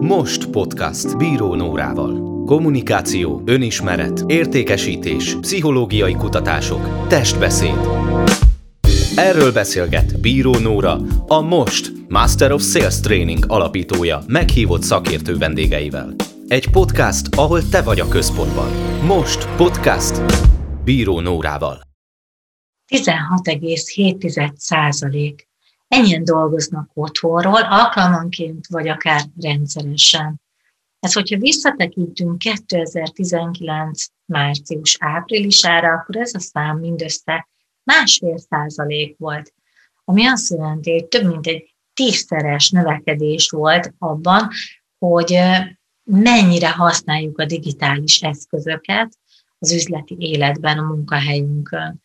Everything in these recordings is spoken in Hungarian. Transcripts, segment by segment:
Most podcast Bíró Nórával. Kommunikáció, önismeret, értékesítés, pszichológiai kutatások, testbeszéd. Erről beszélget Bíró Nóra, a Most Master of Sales Training alapítója meghívott szakértő vendégeivel. Egy podcast, ahol te vagy a központban. Most podcast Bíró Nórával. 16,7 százalék ennyien dolgoznak otthonról, alkalmanként vagy akár rendszeresen. Ez, hogyha visszatekintünk 2019 március áprilisára, akkor ez a szám mindössze másfél százalék volt, ami azt jelenti, hogy több mint egy tízszeres növekedés volt abban, hogy mennyire használjuk a digitális eszközöket az üzleti életben, a munkahelyünkön.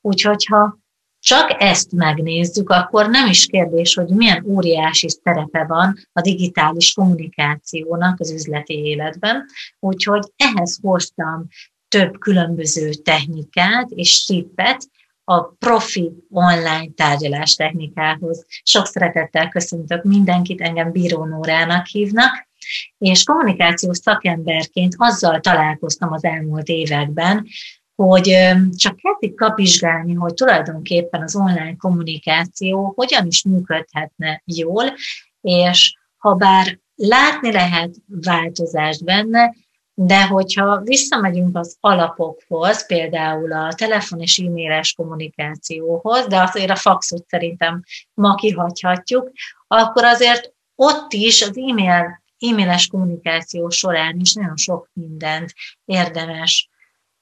Úgyhogy ha csak ezt megnézzük, akkor nem is kérdés, hogy milyen óriási szerepe van a digitális kommunikációnak az üzleti életben. Úgyhogy ehhez hoztam több különböző technikát és tippet a profi online tárgyalás technikához. Sok szeretettel köszöntök mindenkit, engem Bíró Nórának hívnak, és kommunikációs szakemberként azzal találkoztam az elmúlt években, hogy csak kezdik kapizsgálni, hogy tulajdonképpen az online kommunikáció hogyan is működhetne jól, és ha bár látni lehet változást benne, de hogyha visszamegyünk az alapokhoz, például a telefon és e-mailes kommunikációhoz, de azért a faxot szerintem ma kihagyhatjuk, akkor azért ott is az e-mail, e-mailes kommunikáció során is nagyon sok mindent érdemes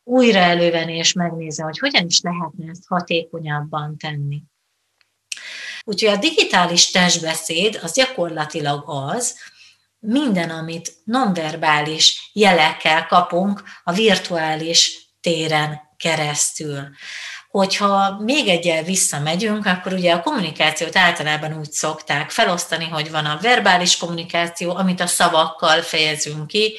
újra elővenni és megnézni, hogy hogyan is lehetne ezt hatékonyabban tenni. Úgyhogy a digitális testbeszéd az gyakorlatilag az, minden, amit nonverbális jelekkel kapunk a virtuális téren keresztül. Hogyha még egyel visszamegyünk, akkor ugye a kommunikációt általában úgy szokták felosztani, hogy van a verbális kommunikáció, amit a szavakkal fejezünk ki,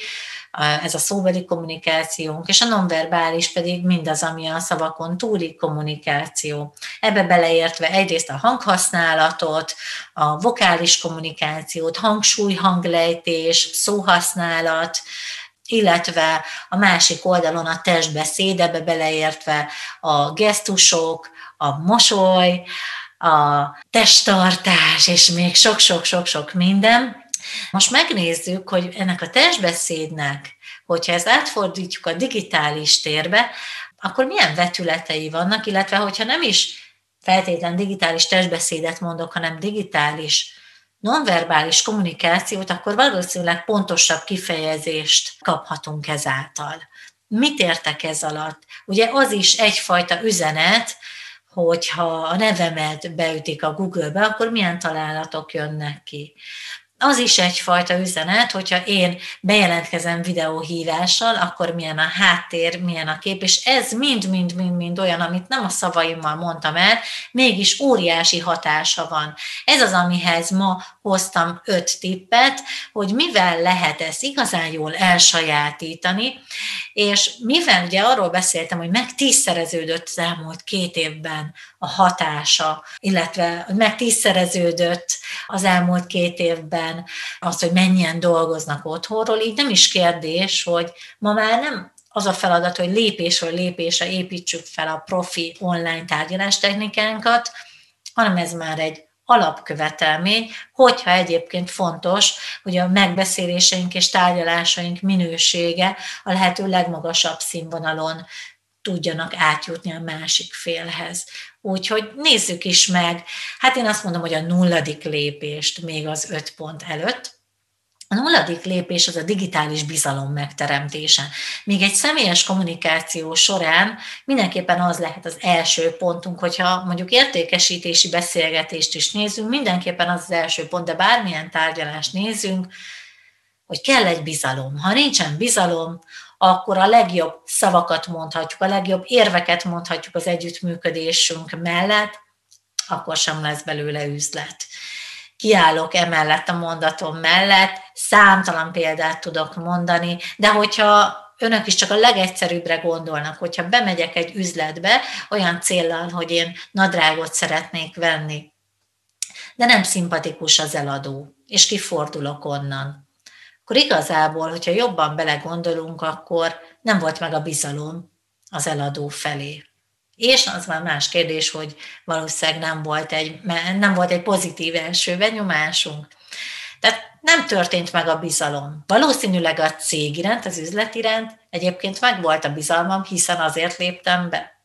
ez a szóbeli kommunikációnk, és a nonverbális pedig mindaz, ami a szavakon túli kommunikáció. Ebbe beleértve egyrészt a hanghasználatot, a vokális kommunikációt, hangsúly, hanglejtés, szóhasználat, illetve a másik oldalon a testbeszéd, ebbe beleértve a gesztusok, a mosoly, a testtartás, és még sok-sok-sok-sok minden, most megnézzük, hogy ennek a testbeszédnek, hogyha ezt átfordítjuk a digitális térbe, akkor milyen vetületei vannak, illetve hogyha nem is feltétlen digitális testbeszédet mondok, hanem digitális nonverbális kommunikációt, akkor valószínűleg pontosabb kifejezést kaphatunk ezáltal. Mit értek ez alatt? Ugye az is egyfajta üzenet, hogyha a nevemet beütik a Google-be, akkor milyen találatok jönnek ki az is egyfajta üzenet, hogyha én bejelentkezem videóhívással, akkor milyen a háttér, milyen a kép, és ez mind-mind-mind-mind olyan, amit nem a szavaimmal mondtam el, mégis óriási hatása van. Ez az, amihez ma hoztam öt tippet, hogy mivel lehet ezt igazán jól elsajátítani, és mivel ugye arról beszéltem, hogy meg tízszereződött az elmúlt két évben a hatása, illetve meg tízszereződött az elmúlt két évben az, hogy mennyien dolgoznak otthonról, így nem is kérdés, hogy ma már nem az a feladat, hogy lépésről lépésre építsük fel a profi online tárgyalás technikánkat, hanem ez már egy alapkövetelmény, hogyha egyébként fontos, hogy a megbeszéléseink és tárgyalásaink minősége a lehető legmagasabb színvonalon tudjanak átjutni a másik félhez. Úgyhogy nézzük is meg, hát én azt mondom, hogy a nulladik lépést még az öt pont előtt, a nulladik lépés az a digitális bizalom megteremtése. Még egy személyes kommunikáció során mindenképpen az lehet az első pontunk, hogyha mondjuk értékesítési beszélgetést is nézünk, mindenképpen az az első pont, de bármilyen tárgyalást nézünk, hogy kell egy bizalom. Ha nincsen bizalom, akkor a legjobb szavakat mondhatjuk, a legjobb érveket mondhatjuk az együttműködésünk mellett, akkor sem lesz belőle üzlet. Kiállok emellett a mondatom mellett, számtalan példát tudok mondani, de hogyha önök is csak a legegyszerűbbre gondolnak, hogyha bemegyek egy üzletbe olyan céllal, hogy én nadrágot szeretnék venni, de nem szimpatikus az eladó, és kifordulok onnan akkor igazából, hogyha jobban belegondolunk, akkor nem volt meg a bizalom az eladó felé. És az már más kérdés, hogy valószínűleg nem volt egy, nem volt egy pozitív első benyomásunk. Tehát nem történt meg a bizalom. Valószínűleg a cég iránt, az üzlet iránt egyébként meg volt a bizalmam, hiszen azért léptem be.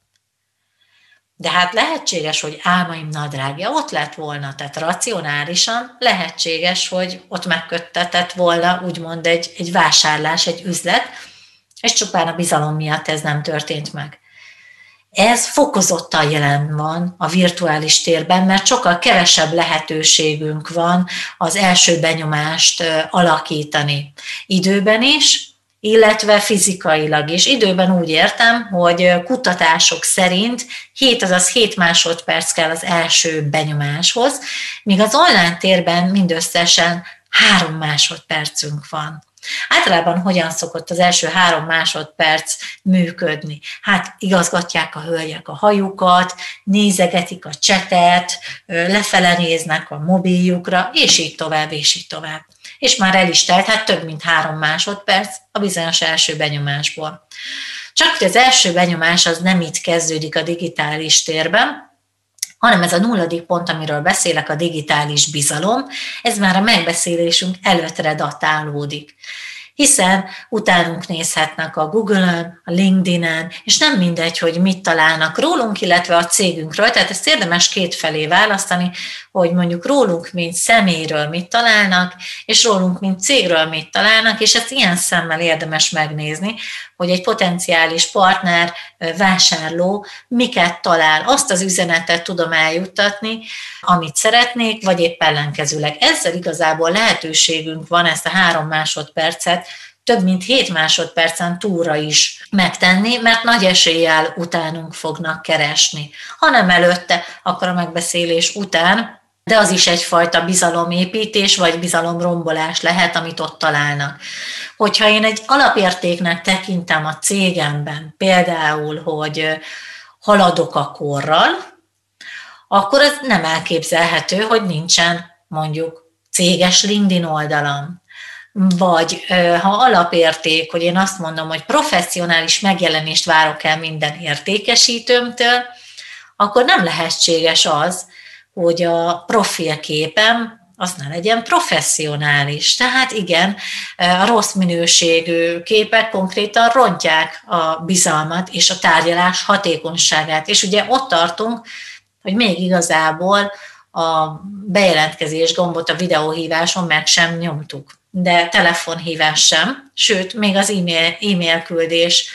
De hát lehetséges, hogy álmaim nadrágja ott lett volna, tehát racionálisan lehetséges, hogy ott megköttetett volna úgymond egy, egy vásárlás, egy üzlet, és csupán a bizalom miatt ez nem történt meg. Ez fokozottan jelen van a virtuális térben, mert sokkal kevesebb lehetőségünk van az első benyomást alakítani. Időben is, illetve fizikailag is. Időben úgy értem, hogy kutatások szerint 7, azaz 7 másodperc kell az első benyomáshoz, míg az online térben mindösszesen 3 másodpercünk van. Általában hogyan szokott az első három másodperc működni? Hát igazgatják a hölgyek a hajukat, nézegetik a csetet, lefele néznek a mobiljukra, és így tovább, és így tovább. És már el is telt, hát több mint három másodperc a bizonyos első benyomásból. Csak hogy az első benyomás az nem itt kezdődik a digitális térben, hanem ez a nulladik pont, amiről beszélek, a digitális bizalom, ez már a megbeszélésünk előttre datálódik hiszen utánunk nézhetnek a Google-ön, a LinkedIn-en, és nem mindegy, hogy mit találnak rólunk, illetve a cégünkről. Tehát ezt érdemes kétfelé választani, hogy mondjuk rólunk, mint személyről mit találnak, és rólunk, mint cégről mit találnak, és ezt ilyen szemmel érdemes megnézni, hogy egy potenciális partner, vásárló miket talál, azt az üzenetet tudom eljuttatni, amit szeretnék, vagy épp ellenkezőleg. Ezzel igazából lehetőségünk van ezt a három másodpercet több mint 7 másodpercen túra is megtenni, mert nagy eséllyel utánunk fognak keresni. Ha nem előtte, akkor a megbeszélés után de az is egyfajta bizalomépítés vagy bizalomrombolás lehet, amit ott találnak. Hogyha én egy alapértéknek tekintem a cégemben, például, hogy haladok a korral, akkor ez nem elképzelhető, hogy nincsen mondjuk céges LinkedIn oldalam. Vagy ha alapérték, hogy én azt mondom, hogy professzionális megjelenést várok el minden értékesítőmtől, akkor nem lehetséges az, hogy a profilképem az ne legyen professzionális. Tehát igen, a rossz minőségű képek konkrétan rontják a bizalmat és a tárgyalás hatékonyságát. És ugye ott tartunk, hogy még igazából a bejelentkezés gombot a videóhíváson meg sem nyomtuk, de telefonhívás sem, sőt, még az e-mail, e-mail küldés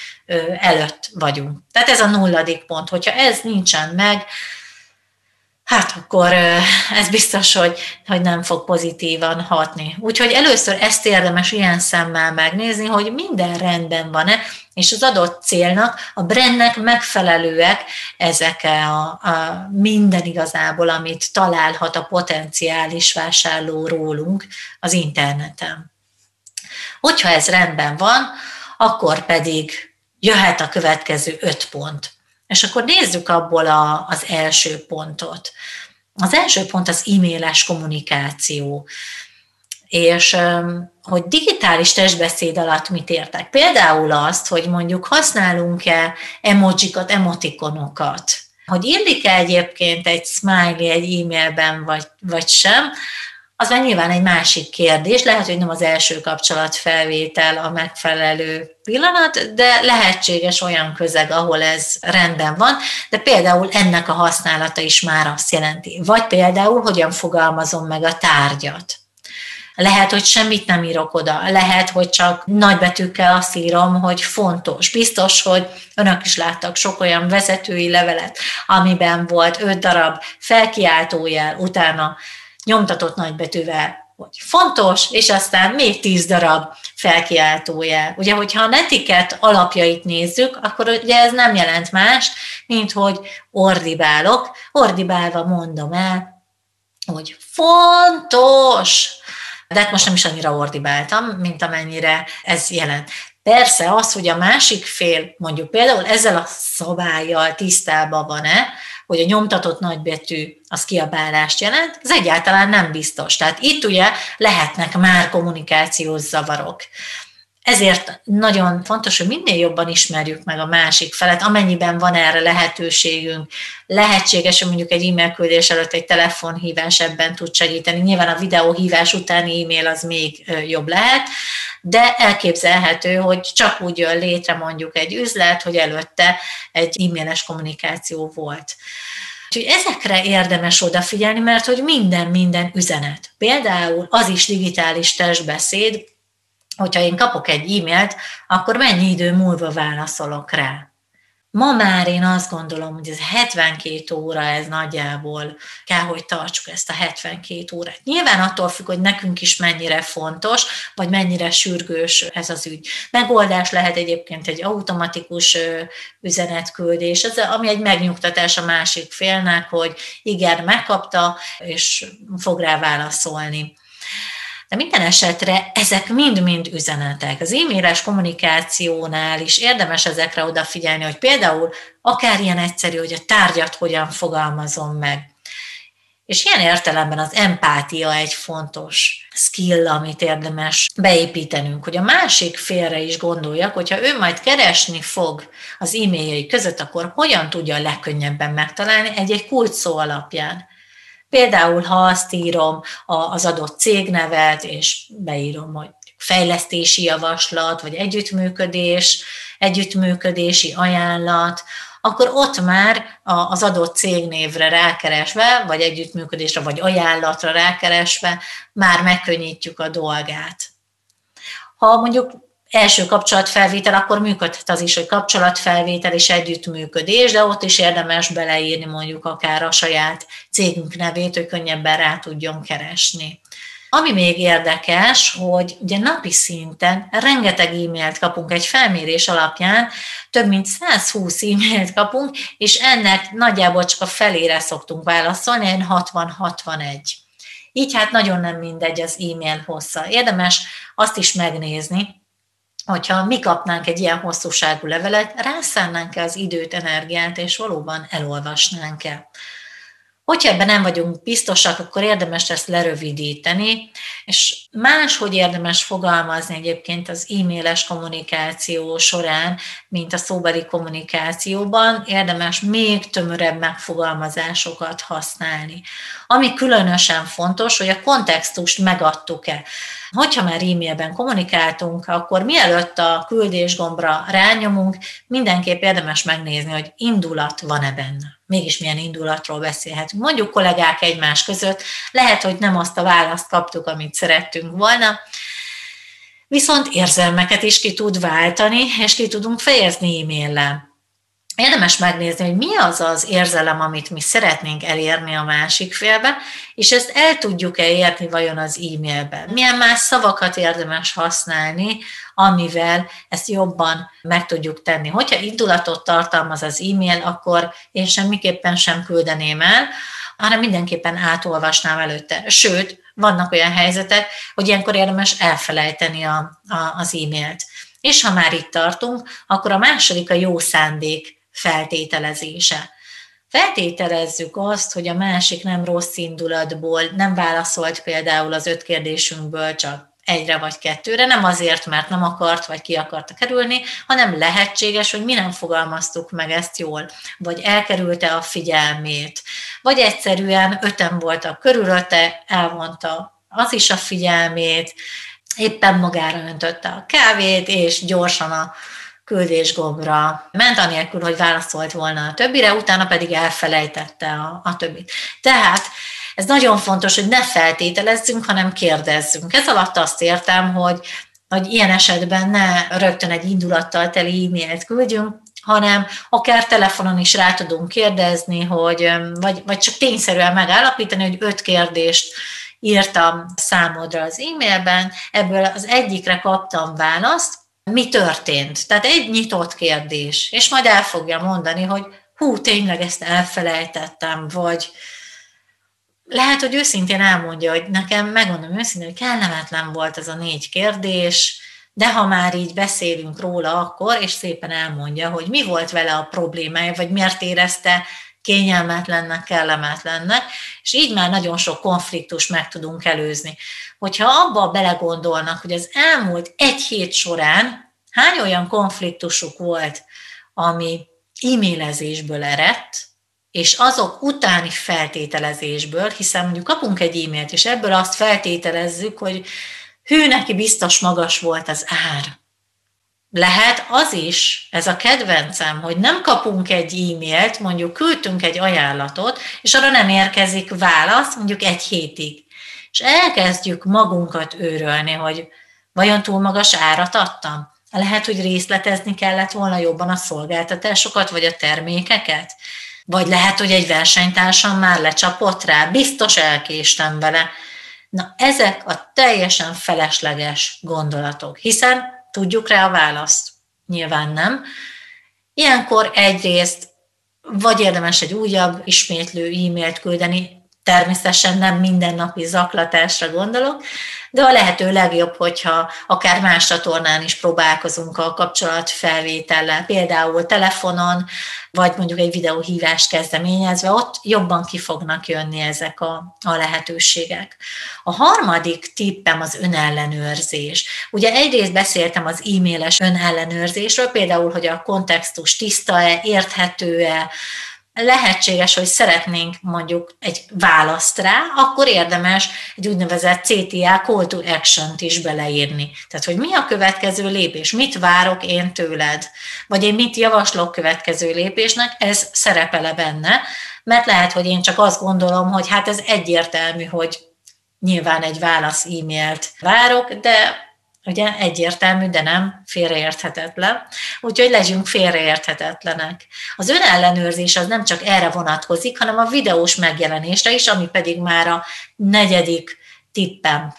előtt vagyunk. Tehát ez a nulladik pont. Hogyha ez nincsen meg, hát akkor ez biztos, hogy, hogy nem fog pozitívan hatni. Úgyhogy először ezt érdemes ilyen szemmel megnézni, hogy minden rendben van-e, és az adott célnak, a brandnek megfelelőek ezek a, a minden igazából, amit találhat a potenciális vásárló rólunk az interneten. Hogyha ez rendben van, akkor pedig jöhet a következő öt pont. És akkor nézzük abból a, az első pontot. Az első pont az e-mailes kommunikáció. És hogy digitális testbeszéd alatt mit értek? Például azt, hogy mondjuk használunk-e emojikat, emotikonokat, hogy illik-e egyébként egy smiley egy e-mailben, vagy, vagy sem, az már nyilván egy másik kérdés, lehet, hogy nem az első kapcsolatfelvétel a megfelelő pillanat, de lehetséges olyan közeg, ahol ez rendben van, de például ennek a használata is már azt jelenti. Vagy például, hogyan fogalmazom meg a tárgyat. Lehet, hogy semmit nem írok oda, lehet, hogy csak nagybetűkkel azt írom, hogy fontos. Biztos, hogy önök is láttak sok olyan vezetői levelet, amiben volt öt darab felkiáltójel, utána nyomtatott nagybetűvel, hogy fontos, és aztán még tíz darab felkiáltójel. Ugye, hogyha a netiket alapjait nézzük, akkor ugye ez nem jelent más, mint hogy ordibálok, ordibálva mondom el, hogy fontos, de hát most nem is annyira ordibáltam, mint amennyire ez jelent. Persze az, hogy a másik fél mondjuk például ezzel a szabályjal tisztában van-e, hogy a nyomtatott nagybetű az kiabálást jelent, ez egyáltalán nem biztos. Tehát itt ugye lehetnek már kommunikációs zavarok. Ezért nagyon fontos, hogy minél jobban ismerjük meg a másik felet, amennyiben van erre lehetőségünk. Lehetséges, hogy mondjuk egy e-mail küldés előtt egy telefonhívás ebben tud segíteni. Nyilván a videóhívás utáni e-mail az még jobb lehet, de elképzelhető, hogy csak úgy jön létre mondjuk egy üzlet, hogy előtte egy e-mailes kommunikáció volt. Úgyhogy ezekre érdemes odafigyelni, mert hogy minden, minden üzenet. Például az is digitális testbeszéd, hogyha én kapok egy e-mailt, akkor mennyi idő múlva válaszolok rá. Ma már én azt gondolom, hogy ez 72 óra, ez nagyjából kell, hogy tartsuk ezt a 72 órát. Nyilván attól függ, hogy nekünk is mennyire fontos, vagy mennyire sürgős ez az ügy. Megoldás lehet egyébként egy automatikus üzenetküldés, ez, ami egy megnyugtatás a másik félnek, hogy igen, megkapta, és fog rá válaszolni. De minden esetre ezek mind-mind üzenetek. Az e-mailes kommunikációnál is érdemes ezekre odafigyelni, hogy például akár ilyen egyszerű, hogy a tárgyat hogyan fogalmazom meg. És ilyen értelemben az empátia egy fontos skill, amit érdemes beépítenünk, hogy a másik félre is gondoljak, hogyha ő majd keresni fog az e-mailjai között, akkor hogyan tudja legkönnyebben megtalálni egy-egy kulcs alapján. Például, ha azt írom az adott cégnevet, és beírom, hogy fejlesztési javaslat, vagy együttműködés, együttműködési ajánlat, akkor ott már az adott cégnévre rákeresve, vagy együttműködésre, vagy ajánlatra rákeresve már megkönnyítjük a dolgát. Ha mondjuk első kapcsolatfelvétel, akkor működhet az is, hogy kapcsolatfelvétel és együttműködés, de ott is érdemes beleírni mondjuk akár a saját cégünk nevét, hogy könnyebben rá tudjon keresni. Ami még érdekes, hogy ugye napi szinten rengeteg e-mailt kapunk egy felmérés alapján, több mint 120 e-mailt kapunk, és ennek nagyjából csak a felére szoktunk válaszolni, 60-61. Így hát nagyon nem mindegy az e-mail hossza. Érdemes azt is megnézni, hogyha mi kapnánk egy ilyen hosszúságú levelet, rászánnánk-e az időt, energiát, és valóban elolvasnánk-e. Hogyha ebben nem vagyunk biztosak, akkor érdemes ezt lerövidíteni, és máshogy érdemes fogalmazni egyébként az e-mailes kommunikáció során, mint a szóbeli kommunikációban, érdemes még tömörebb megfogalmazásokat használni. Ami különösen fontos, hogy a kontextust megadtuk-e. Hogyha már e-mailben kommunikáltunk, akkor mielőtt a küldés gombra rányomunk, mindenképp érdemes megnézni, hogy indulat van-e benne. Mégis milyen indulatról beszélhetünk. Mondjuk kollégák egymás között, lehet, hogy nem azt a választ kaptuk, amit szerettünk volna, viszont érzelmeket is ki tud váltani, és ki tudunk fejezni e-maillel érdemes megnézni, hogy mi az az érzelem, amit mi szeretnénk elérni a másik félbe, és ezt el tudjuk-e érni vajon az e-mailben. Milyen más szavakat érdemes használni, amivel ezt jobban meg tudjuk tenni. Hogyha indulatot tartalmaz az e-mail, akkor én semmiképpen sem küldeném el, hanem mindenképpen átolvasnám előtte. Sőt, vannak olyan helyzetek, hogy ilyenkor érdemes elfelejteni a, a, az e-mailt. És ha már itt tartunk, akkor a második a jó szándék feltételezése. Feltételezzük azt, hogy a másik nem rossz indulatból, nem válaszolt például az öt kérdésünkből csak egyre vagy kettőre, nem azért, mert nem akart, vagy ki akarta kerülni, hanem lehetséges, hogy mi nem fogalmaztuk meg ezt jól, vagy elkerülte a figyelmét, vagy egyszerűen öten voltak körülötte, elvonta az is a figyelmét, éppen magára öntötte a kávét, és gyorsan a küldésgombra ment, anélkül, hogy válaszolt volna a többire, utána pedig elfelejtette a, a többit. Tehát ez nagyon fontos, hogy ne feltételezzünk, hanem kérdezzünk. Ez alatt azt értem, hogy, hogy ilyen esetben ne rögtön egy indulattal teli e-mailt küldjünk, hanem akár telefonon is rá tudunk kérdezni, hogy, vagy, vagy csak tényszerűen megállapítani, hogy öt kérdést írtam számodra az e-mailben, ebből az egyikre kaptam választ, mi történt. Tehát egy nyitott kérdés, és majd el fogja mondani, hogy hú, tényleg ezt elfelejtettem, vagy lehet, hogy őszintén elmondja, hogy nekem, megmondom őszintén, hogy kellemetlen volt ez a négy kérdés, de ha már így beszélünk róla akkor, és szépen elmondja, hogy mi volt vele a problémája, vagy miért érezte kényelmetlennek, kellemetlennek, és így már nagyon sok konfliktus meg tudunk előzni. Hogyha abba belegondolnak, hogy az elmúlt egy hét során hány olyan konfliktusuk volt, ami e-mailezésből eredt, és azok utáni feltételezésből, hiszen mondjuk kapunk egy e-mailt, és ebből azt feltételezzük, hogy hű, neki biztos magas volt az ár. Lehet az is, ez a kedvencem, hogy nem kapunk egy e-mailt, mondjuk küldtünk egy ajánlatot, és arra nem érkezik válasz, mondjuk egy hétig. És elkezdjük magunkat őrölni, hogy vajon túl magas árat adtam? Lehet, hogy részletezni kellett volna jobban a szolgáltatásokat, vagy a termékeket? Vagy lehet, hogy egy versenytársam már lecsapott rá, biztos elkéstem vele. Na, ezek a teljesen felesleges gondolatok, hiszen tudjuk rá a választ. Nyilván nem. Ilyenkor egyrészt vagy érdemes egy újabb, ismétlő e-mailt küldeni, természetesen nem mindennapi zaklatásra gondolok, de a lehető legjobb, hogyha akár más csatornán is próbálkozunk a kapcsolatfelvétellel, például telefonon, vagy mondjuk egy videóhívást kezdeményezve, ott jobban ki fognak jönni ezek a, a lehetőségek. A harmadik tippem az önellenőrzés. Ugye egyrészt beszéltem az e-mailes önellenőrzésről, például, hogy a kontextus tiszta-e, érthető-e, lehetséges, hogy szeretnénk mondjuk egy választ rá, akkor érdemes egy úgynevezett CTA Call to Action-t is beleírni. Tehát, hogy mi a következő lépés, mit várok én tőled, vagy én mit javaslok következő lépésnek, ez szerepele benne, mert lehet, hogy én csak azt gondolom, hogy hát ez egyértelmű, hogy nyilván egy válasz e-mailt várok, de Ugye egyértelmű, de nem félreérthetetlen. Úgyhogy legyünk félreérthetetlenek. Az önellenőrzés az nem csak erre vonatkozik, hanem a videós megjelenésre is, ami pedig már a negyedik tippem.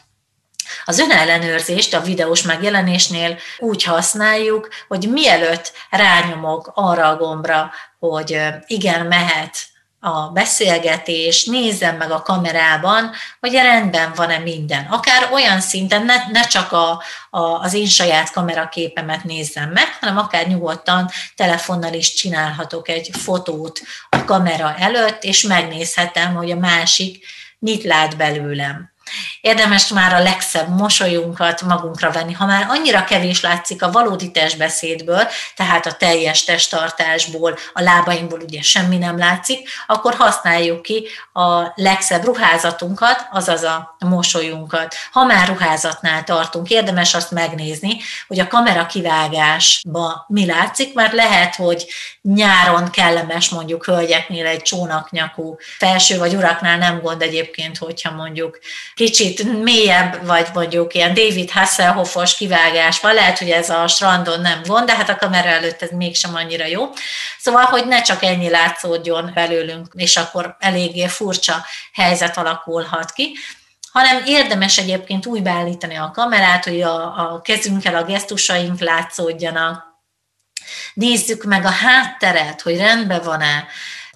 Az önellenőrzést a videós megjelenésnél úgy használjuk, hogy mielőtt rányomok arra a gombra, hogy igen, mehet a beszélgetés, nézzem meg a kamerában, hogy rendben van-e minden. Akár olyan szinten, ne, ne csak a, a, az én saját kameraképemet nézzem meg, hanem akár nyugodtan telefonnal is csinálhatok egy fotót a kamera előtt, és megnézhetem, hogy a másik mit lát belőlem. Érdemes már a legszebb mosolyunkat magunkra venni. Ha már annyira kevés látszik a valódi testbeszédből, tehát a teljes testtartásból, a lábainkból ugye semmi nem látszik, akkor használjuk ki a legszebb ruházatunkat, azaz a mosolyunkat. Ha már ruházatnál tartunk, érdemes azt megnézni, hogy a kamera kivágásba mi látszik, mert lehet, hogy nyáron kellemes mondjuk hölgyeknél egy csónaknyakú felső, vagy uraknál nem gond egyébként, hogyha mondjuk kicsit mélyebb, vagy mondjuk ilyen David Hasselhoffos kivágás van, lehet, hogy ez a strandon nem gond, de hát a kamera előtt ez mégsem annyira jó. Szóval, hogy ne csak ennyi látszódjon belőlünk, és akkor eléggé furcsa helyzet alakulhat ki hanem érdemes egyébként úgy beállítani a kamerát, hogy a, a kezünkkel a gesztusaink látszódjanak, nézzük meg a hátteret, hogy rendben van-e,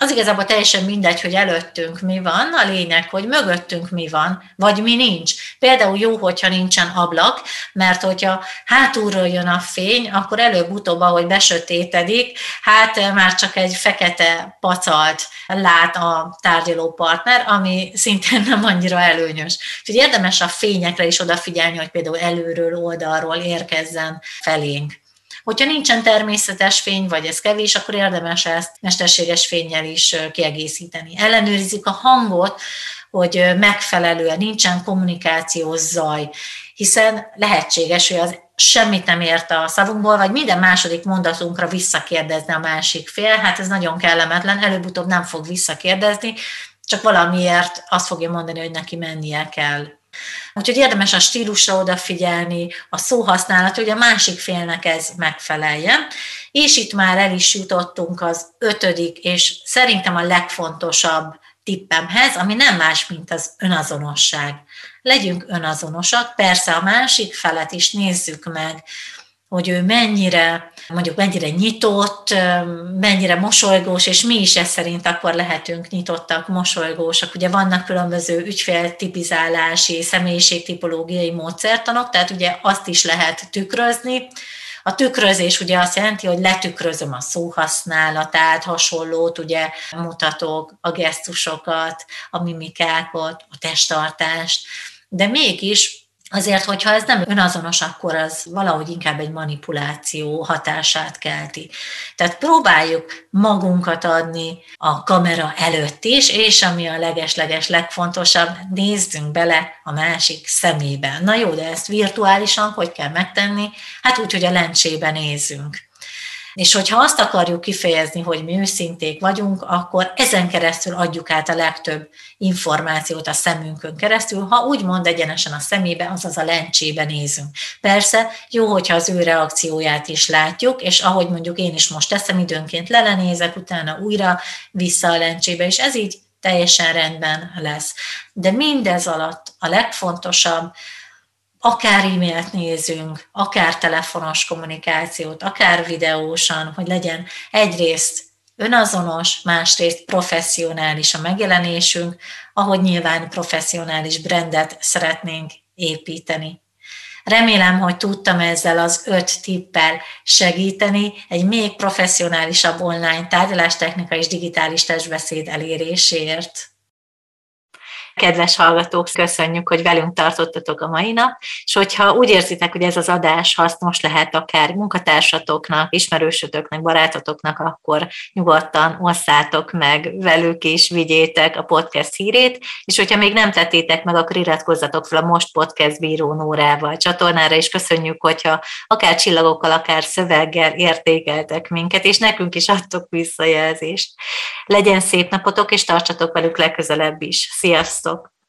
az igazából teljesen mindegy, hogy előttünk mi van, a lényeg, hogy mögöttünk mi van, vagy mi nincs. Például jó, hogyha nincsen ablak, mert hogyha hátulról jön a fény, akkor előbb-utóbb, ahogy besötétedik, hát már csak egy fekete pacalt lát a tárgyaló partner, ami szintén nem annyira előnyös. Úgyhogy érdemes a fényekre is odafigyelni, hogy például előről, oldalról érkezzen felénk. Hogyha nincsen természetes fény, vagy ez kevés, akkor érdemes ezt mesterséges fényjel is kiegészíteni. Ellenőrizik a hangot, hogy megfelelően nincsen kommunikációs zaj, hiszen lehetséges, hogy az semmit nem ért a szavunkból, vagy minden második mondatunkra visszakérdezne a másik fél, hát ez nagyon kellemetlen, előbb-utóbb nem fog visszakérdezni, csak valamiért azt fogja mondani, hogy neki mennie kell. Úgyhogy érdemes a stílusra odafigyelni, a szóhasználat, hogy a másik félnek ez megfeleljen. És itt már el is jutottunk az ötödik, és szerintem a legfontosabb tippemhez, ami nem más, mint az önazonosság. Legyünk önazonosak, persze a másik felet is nézzük meg, hogy ő mennyire, mondjuk mennyire nyitott, mennyire mosolygós, és mi is ez szerint akkor lehetünk nyitottak, mosolygósak. Ugye vannak különböző ügyféltipizálási, személyiségtipológiai módszertanok, tehát ugye azt is lehet tükrözni, A tükrözés ugye azt jelenti, hogy letükrözöm a szóhasználatát, hasonlót ugye mutatok, a gesztusokat, a mimikákat, a testtartást, de mégis Azért, hogyha ez nem önazonos, akkor az valahogy inkább egy manipuláció hatását kelti. Tehát próbáljuk magunkat adni a kamera előtt is, és ami a legesleges legfontosabb, nézzünk bele a másik szemébe. Na jó, de ezt virtuálisan hogy kell megtenni? Hát úgy, hogy a lencsében nézzünk. És hogyha azt akarjuk kifejezni, hogy mi őszinték vagyunk, akkor ezen keresztül adjuk át a legtöbb információt a szemünkön keresztül, ha úgymond egyenesen a szemébe, azaz a lencsébe nézünk. Persze jó, hogyha az ő reakcióját is látjuk, és ahogy mondjuk én is most teszem, időnként lelenézek, utána újra vissza a lencsébe, és ez így teljesen rendben lesz. De mindez alatt a legfontosabb, akár e-mailt nézünk, akár telefonos kommunikációt, akár videósan, hogy legyen egyrészt önazonos, másrészt professzionális a megjelenésünk, ahogy nyilván professzionális brandet szeretnénk építeni. Remélem, hogy tudtam ezzel az öt tippel segíteni egy még professzionálisabb online tárgyalástechnika és digitális testbeszéd eléréséért. Kedves hallgatók, köszönjük, hogy velünk tartottatok a mai nap, és hogyha úgy érzitek, hogy ez az adás hasznos lehet akár munkatársatoknak, ismerősötöknek, barátotoknak, akkor nyugodtan osszátok meg velük is, vigyétek a podcast hírét, és hogyha még nem tettétek meg, akkor iratkozzatok fel a Most Podcast Bíró Nórával csatornára, és köszönjük, hogyha akár csillagokkal, akár szöveggel értékeltek minket, és nekünk is adtok visszajelzést. Legyen szép napotok, és tartsatok velük legközelebb is. Sziasztok! Russell